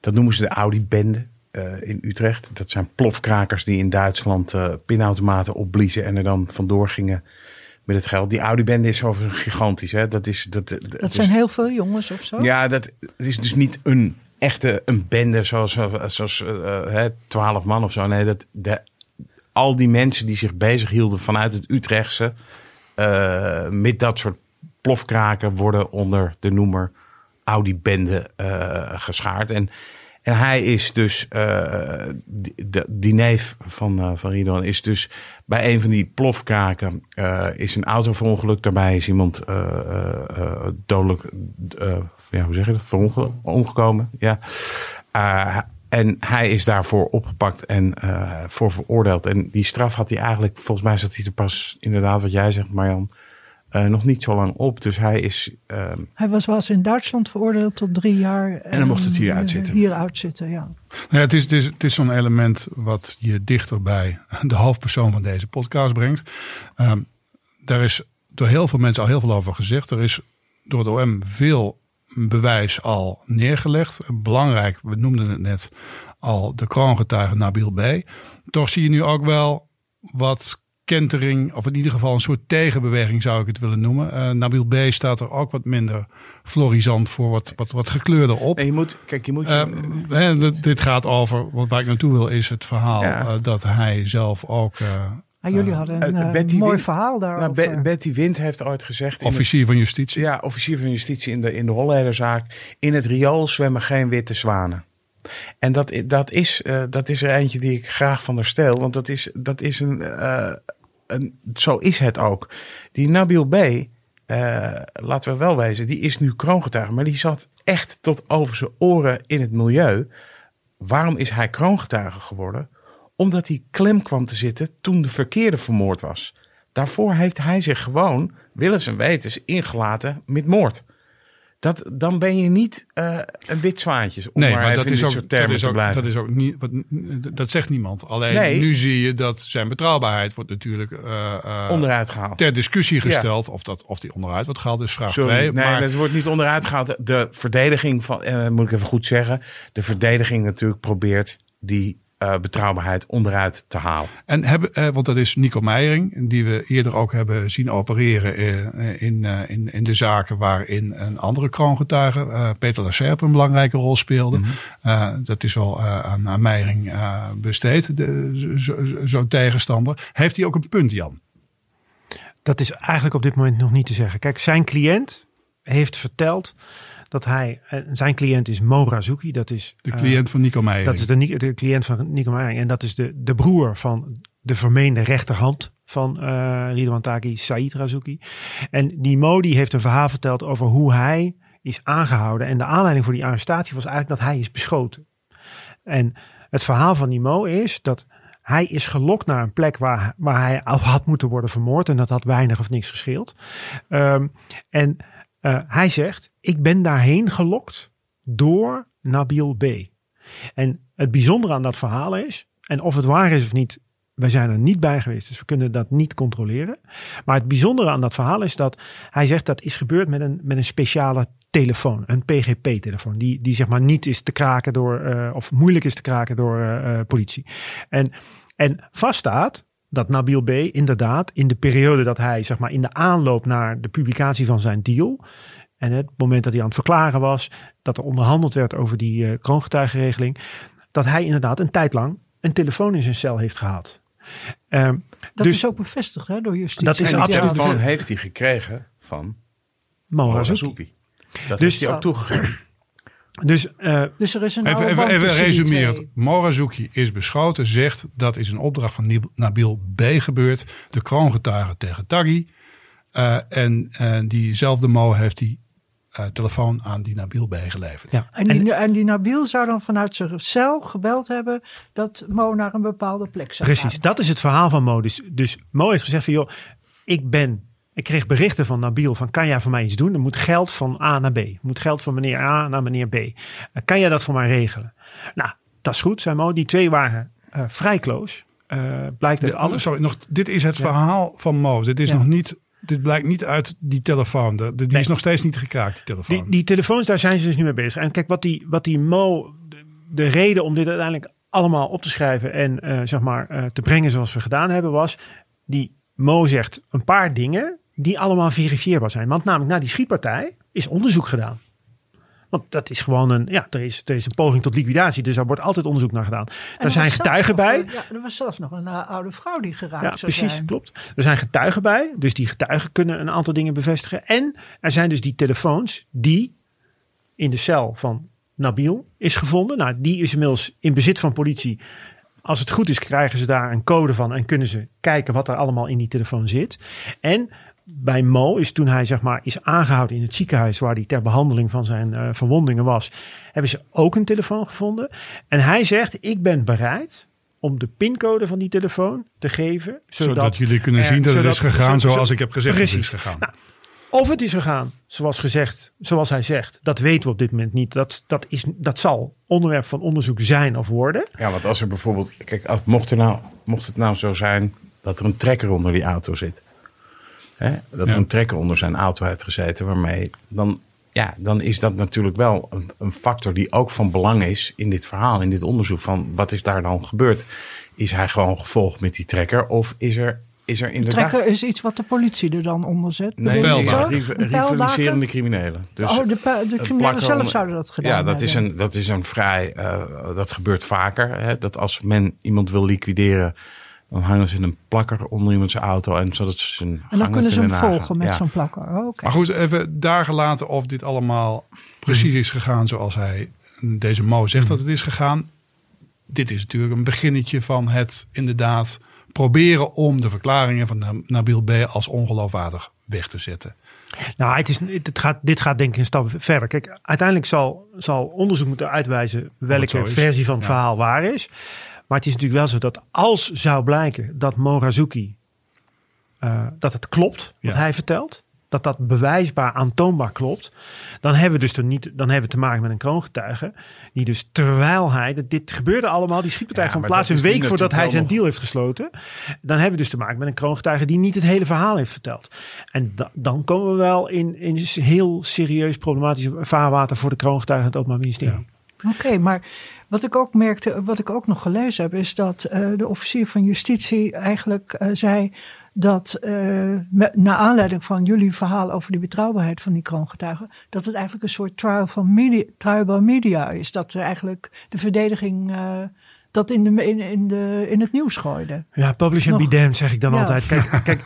dat noemen ze de Audi-bende. eh, in Utrecht. Dat zijn plofkrakers die in Duitsland uh, pinautomaten opbliezen en er dan vandoor gingen met het geld. Die Audi-bende is overigens gigantisch. Hè? Dat, is, dat, dat, dat zijn heel veel jongens of zo? Ja, dat is dus niet een echte een bende zoals, zoals uh, twaalf man of zo. Nee, dat, de, al die mensen die zich bezighielden vanuit het Utrechtse uh, met dat soort plofkraken worden onder de noemer Audi-bende uh, geschaard. En, en hij is dus, uh, die, die neef van, uh, van Ridwan is dus bij een van die plofkraken is een auto verongelukt. Daarbij is iemand dodelijk, ja, hoe zeg je dat, omgekomen. Ja. en hij is daarvoor opgepakt en voor veroordeeld. En die straf had hij eigenlijk, volgens mij zat hij er pas inderdaad wat jij zegt Marjan uh, nog niet zo lang op. Dus hij is. Uh, hij was, was in Duitsland veroordeeld tot drie jaar. En, en dan mocht het hier uitzitten. Hier uitzitten, ja. ja het is, het is, het is zo'n element wat je dichter bij de hoofdpersoon van deze podcast brengt. Um, daar is door heel veel mensen al heel veel over gezegd. Er is door het OM veel bewijs al neergelegd. Belangrijk, we noemden het net al, de kroongetuige Nabil B. Toch zie je nu ook wel wat kentering, of in ieder geval een soort tegenbeweging zou ik het willen noemen. Uh, Nabil B staat er ook wat minder florisant voor, wat, wat, wat gekleurder op. En je moet, kijk, je moet. Uh, dit gaat over, wat waar ik naartoe wil, is het verhaal ja. uh, dat hij zelf ook. Ah, jullie hadden een Betty mooi Wind, verhaal daarover. Nou, Betty Wind heeft ooit gezegd... Officier van Justitie. Ja, officier van Justitie in de, in de Hollederzaak. In het riool zwemmen geen witte zwanen. En dat, dat, is, uh, dat is er eentje die ik graag van haar. Want dat is, dat is een, uh, een. Zo is het ook. Die Nabil B. Uh, laten we wel wezen, die is nu kroongetuige. Maar die zat echt tot over zijn oren in het milieu. Waarom is hij kroongetuige geworden? Omdat hij klem kwam te zitten toen de verkeerde vermoord was. Daarvoor heeft hij zich gewoon, willens en wetens, ingelaten met moord. Dat, dan ben je niet uh, een wit zwaantje. Om nee, maar, maar dat, is ook, dat is ook, dat is ook niet. Wat, dat zegt niemand. Alleen nee. nu zie je dat zijn betrouwbaarheid wordt natuurlijk uh, uh, onderuit gehaald. Ter discussie gesteld. Ja. Of, dat, of die onderuit wordt gehaald, is vraag 2. Nee, maar het wordt niet onderuit gehaald. De verdediging van, moet ik even goed zeggen. De verdediging natuurlijk probeert die uh, betrouwbaarheid onderuit te halen. En hebben, uh, want dat is Nico Meijering, die we eerder ook hebben zien opereren uh, in, in, in de zaken waarin een andere kroongetuige, Peter Lacerpe, een belangrijke rol speelde. Mm -hmm. dat is al aan, aan Meijering besteed, zo'n zo, zo tegenstander. Heeft hij ook een punt, Jan? Dat is eigenlijk op dit moment nog niet te zeggen. Kijk, zijn cliënt heeft verteld dat hij, zijn cliënt is Mo Razuki, dat is de cliënt uh, van Nico Meijer. Dat is de, de cliënt van Nico Meijer en dat is de, de broer van de vermeende rechterhand van uh, Ridwan Taki, Said Razuki. En die Mo die heeft een verhaal verteld over hoe hij is aangehouden en de aanleiding voor die arrestatie was eigenlijk dat hij is beschoten. En het verhaal van die Mo is dat hij is gelokt naar een plek waar, waar hij had moeten worden vermoord. En dat had weinig of niks gescheeld. Um, en uh, hij zegt, ik ben daarheen gelokt door Nabil B. En het bijzondere aan dat verhaal is, en of het waar is of niet, wij zijn er niet bij geweest, dus we kunnen dat niet controleren. Maar het bijzondere aan dat verhaal is dat hij zegt dat is gebeurd met een, met een speciale telefoon, een PGP-telefoon, die, die zeg maar niet is te kraken door, uh, of moeilijk is te kraken door uh, politie. En, en vaststaat dat Nabil B. inderdaad in de periode dat hij, zeg maar, in de aanloop naar de publicatie van zijn deal. En het moment dat hij aan het verklaren was, dat er onderhandeld werd over die uh, kroongetuigenregeling. Dat hij inderdaad een tijd lang een telefoon in zijn cel heeft gehad. Uh, dat dus, is ook bevestigd hè, door justitie. Dat is en die telefoon heeft hij gekregen van Morazuki. Dat dus, heeft hij ook toegegeven. Dus, uh, dus er is een even, even, even resumerend. Morazuki is beschoten, zegt dat is een opdracht van Nabil B. gebeurd. De kroongetuige tegen Taghi. Uh, en uh, diezelfde Mo heeft die uh, telefoon aan die Nabil B. geleverd. Ja. En, die, en die Nabil zou dan vanuit zijn cel gebeld hebben dat Mo naar een bepaalde plek zou Precies, gaan. dat is het verhaal van Mo. Dus, dus Mo heeft gezegd van joh, ik ben ik kreeg berichten van Nabil van kan jij voor mij iets doen? Er moet geld van A naar B. Er moet geld van meneer A naar meneer B. Uh, kan jij dat voor mij regelen? Nou, dat is goed, zei Mo. Die twee waren uh, vrij close. Uh, blijkt de, alles. Sorry, nog, dit is het ja. verhaal van Mo. Dit is ja. nog niet dit blijkt niet uit die telefoon. De, die nee. is nog steeds niet gekraakt, die telefoon. Die, die, telefoons, daar zijn ze dus nu mee bezig. En kijk, wat die, wat die Mo, de, de reden om dit uiteindelijk allemaal op te schrijven en eh, zeg maar eh, te brengen zoals we gedaan hebben, was die Mo zegt een paar dingen die allemaal verifieerbaar zijn. Want namelijk na die schietpartij is onderzoek gedaan. Want dat is gewoon een, ja, er is, er is een poging tot liquidatie, dus daar wordt altijd onderzoek naar gedaan. En Daar er zijn getuigen nog bij. Ja, er was zelfs nog een eh, oude vrouw die geraakt Ja, zou precies, zijn. klopt. Er zijn getuigen bij, dus die getuigen kunnen een aantal dingen bevestigen. En er zijn dus die telefoons die in de cel van Nabil is gevonden. Nou, die is inmiddels in bezit van politie. Als het goed is, krijgen ze daar een code van en kunnen ze kijken wat er allemaal in die telefoon zit. En bij Mo is toen hij zeg maar is aangehouden in het ziekenhuis waar hij ter behandeling van zijn eh, verwondingen was, hebben ze ook een telefoon gevonden. En hij zegt: ik ben bereid om de pincode van die telefoon te geven, zodat, Zodat, jullie kunnen er- zien dat het is gegaan zo- zo- zoals ik heb gezegd dat het is Precies. gegaan. Nou, of het is gegaan zoals gezegd, zoals hij zegt, dat weten we op dit moment niet. Dat, dat, is, dat zal onderwerp van onderzoek zijn of worden. Ja, want als er bijvoorbeeld, kijk, mocht, er nou, mocht het nou zo zijn dat er een trekker onder die auto zit. Hè? Dat Ja. er een trekker onder zijn auto heeft gezeten, waarmee dan, ja, dan is dat natuurlijk wel een, een factor die ook van belang is in dit verhaal, in dit onderzoek. Van wat is daar dan gebeurd? Is hij gewoon gevolgd met die trekker of is er, is er inderdaad. Trekker is iets wat de politie er dan onder zet. Nee, rivaliserende criminelen. Dus oh, de, de criminelen zelf zouden dat gedaan Ja, dat is, hebben. een, dat is een vrij. eh, dat gebeurt vaker. Hè, dat als men iemand wil liquideren. Dan hangen ze een plakker onder iemands auto. En zodat ze zijn. En dan kunnen ze hem nagaan. volgen met Ja. zo'n plakker. Oh, Oké. Maar goed, even daar gelaten of dit allemaal precies is gegaan zoals hij, deze Mo zegt dat het is gegaan. Dit is natuurlijk een beginnetje van het inderdaad proberen om de verklaringen van Nabil B. als ongeloofwaardig weg te zetten. Nou, het is, het gaat, dit gaat denk ik een stap verder. Kijk, uiteindelijk zal, zal onderzoek moeten uitwijzen welke versie van het Ja. verhaal waar is. Maar het is natuurlijk wel zo dat als zou blijken dat Morazuki, eh, dat het klopt wat Ja. hij vertelt, dat dat bewijsbaar aantoonbaar klopt, dan hebben we dus er niet, dan hebben we te maken met een kroongetuige die dus terwijl hij, dat dit gebeurde allemaal, die schietpartij Ja, maar plaats een week voordat hij zijn deal heeft gesloten, dan hebben we dus te maken met een kroongetuige die niet het hele verhaal heeft verteld. En da- dan komen we wel in, in heel serieus problematisch vaarwater voor de kroongetuigen en het Openbaar Ministerie. Oké, maar wat ik ook merkte, wat ik ook nog gelezen heb, is dat eh, de officier van justitie eigenlijk eh, zei dat eh, met, naar aanleiding van jullie verhaal over de betrouwbaarheid van die kroongetuigen, dat het eigenlijk een soort trial van media, trial by media is. Dat er eigenlijk de verdediging eh, dat in, de, in, in, de, in het nieuws gooide. Ja, publish and Nog- be damned zeg ik dan Ja. altijd. Kijk, kijk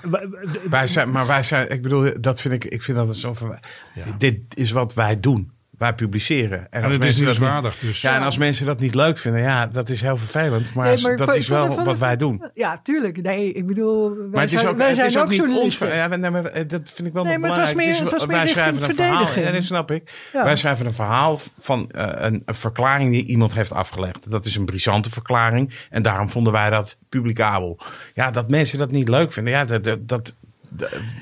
Wij zijn, maar wij zijn, ik bedoel, dat vind ik, ik vind dat zo van, Ja. dit is wat wij doen. Wij publiceren. En, En als het is mensen dat niet- nieuwswaardig. Dus Ja, en als mensen dat niet leuk vinden, ja, dat is heel vervelend. Maar, Nee, maar dat is wel wat wij doen. Ja, tuurlijk. Nee, ik bedoel, wij Maar het is zijn, ook, wij het zijn is ook, ook niet ons. Ja, maar- nee, maar dat vind ik wel Nee, nog maar het was meer- is- het was meer wij schrijven een verhaal. Ja, dat snap ik. Ja. Wij schrijven een verhaal van eh, een, een verklaring die iemand heeft afgelegd. Dat is een brisante verklaring. En daarom vonden wij dat publicabel. Ja, dat mensen dat niet leuk vinden. Ja, dat. dat, dat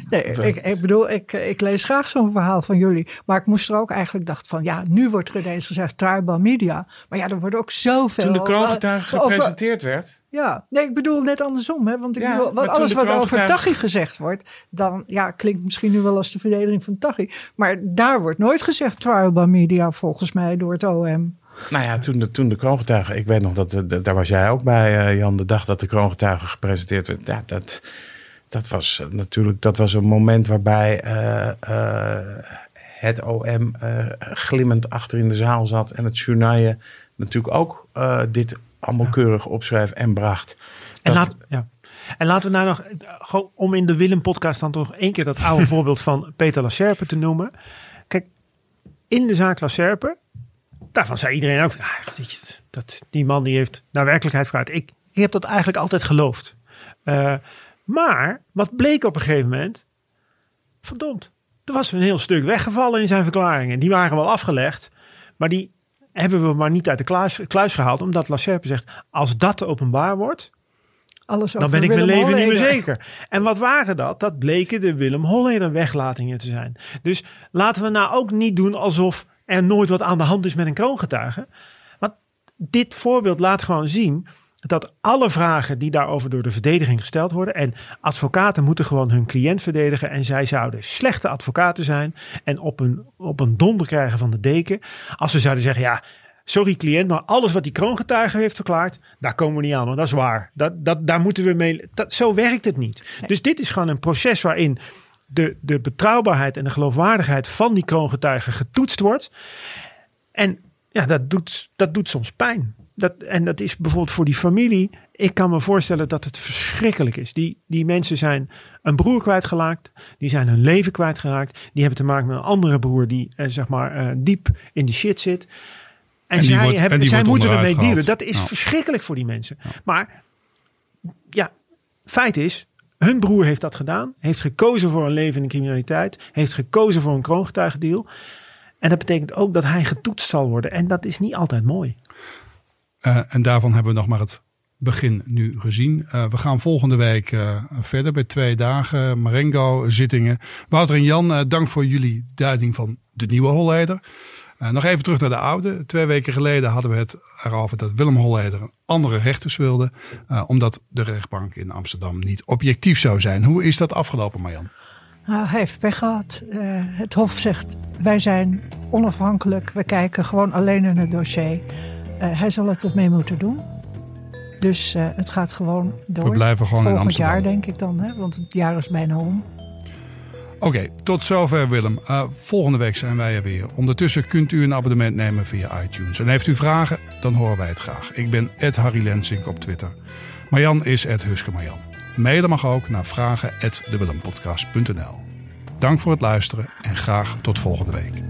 Nee, ik, ik bedoel, ik, ik lees graag zo'n verhaal van jullie. Maar ik moest er ook eigenlijk dacht van, ja, nu wordt er ineens gezegd tribal media. Maar ja, er wordt ook zoveel... toen de kroongetuige eh, over- gepresenteerd werd. Ja, nee, ik bedoel net andersom. Hè? Want ik Ja, bedoel, want alles wat over Taghi gezegd wordt, dan ja, klinkt misschien nu wel als de verdediging van Taghi. Maar daar wordt nooit gezegd tribal media volgens mij door het OM. Nou ja, toen de, toen de kroongetuige, ik weet nog dat, de- de- daar was jij ook bij, eh, Jan, de dag dat de kroongetuige gepresenteerd werd. Ja, dat, dat was eh, natuurlijk dat was een moment waarbij eh, eh, het OM glimmend achter in de zaal zat en het journaal natuurlijk ook dit allemaal keurig opschreef en bracht. En, Dat- laat, ja. en laten we nou nog, om in de Willem-podcast dan toch één keer dat oude voorbeeld van Peter Lacerpe te noemen. Kijk, in de zaak Lacerpe, daarvan zei iedereen ook, ah, dat, die man die heeft naar werkelijkheid vooruit. Ik, ik heb dat eigenlijk altijd geloofd. Eh, maar, wat bleek op een gegeven moment? Verdomd, er was een heel stuk weggevallen in zijn verklaringen. Die waren wel afgelegd, maar die hebben we maar niet uit de kluis, kluis gehaald. Omdat Lacerpe zegt, als dat openbaar wordt, Alles dan ben ik mijn leven niet meer zeker. En wat waren dat? Dat bleken de Willem Holleder weglatingen te zijn. Dus laten we nou ook niet doen alsof er nooit wat aan de hand is met een kroongetuige. Want dit voorbeeld laat gewoon zien dat alle vragen die daarover door de verdediging gesteld worden. En advocaten moeten gewoon hun cliënt verdedigen. En zij zouden slechte advocaten zijn. En op een, op een donder krijgen van de deken. Als ze zouden zeggen, ja, sorry cliënt, maar alles wat die kroongetuige heeft verklaard, daar komen we niet aan. Want dat is waar. Dat, dat, daar moeten we mee. Dat, zo werkt het niet. Dus dit is gewoon een proces waarin de, de betrouwbaarheid en de geloofwaardigheid van die kroongetuigen getoetst wordt. En ja, dat doet, dat doet soms pijn. Dat, en dat is bijvoorbeeld voor die familie. Ik kan me voorstellen dat het verschrikkelijk is. Die, die mensen zijn een broer kwijtgeraakt. Die zijn hun leven kwijtgeraakt. Die hebben te maken met een andere broer die eh, zeg maar eh, diep in de shit zit. En, zij, wordt- hebben, en zij moeten ermee dealen. Dat is verschrikkelijk voor die mensen. Maar ja, feit is, hun broer heeft dat gedaan. Heeft gekozen voor een leven in de criminaliteit. Heeft gekozen voor een kroongetuigendeal. En dat betekent ook dat hij getoetst zal worden. En dat is niet altijd mooi. Eh, en daarvan hebben we nog maar het begin nu gezien. Eh, we gaan volgende week eh, verder bij twee dagen Marengo-zittingen. Wouter en Jan, dank voor jullie duiding van de nieuwe Holleder. Nog even terug naar de oude. Twee weken geleden hadden we het erover dat Willem Holleder een andere rechters wilde. omdat de rechtbank in Amsterdam niet objectief zou zijn. Hoe is dat afgelopen, Marjan? Nou, hij heeft pech gehad. Eh, het Hof zegt: wij zijn onafhankelijk. We kijken gewoon alleen in het dossier. Eh, hij zal het ermee moeten doen. Dus eh, het gaat gewoon door. We blijven gewoon in Volgend Amsterdam. jaar, denk ik dan, hè? want het jaar is bijna om. Oké, tot zover Willem. Eh, volgende week zijn wij er weer. Ondertussen kunt u een abonnement nemen via iTunes. En heeft u vragen, dan horen wij het graag. Ik ben Ed Harry Lensink op Twitter. Marjan is Ed Huske Marjan. Mailen mag ook naar vragen@dewillempodcast.nl. Dank voor het luisteren en graag tot volgende week.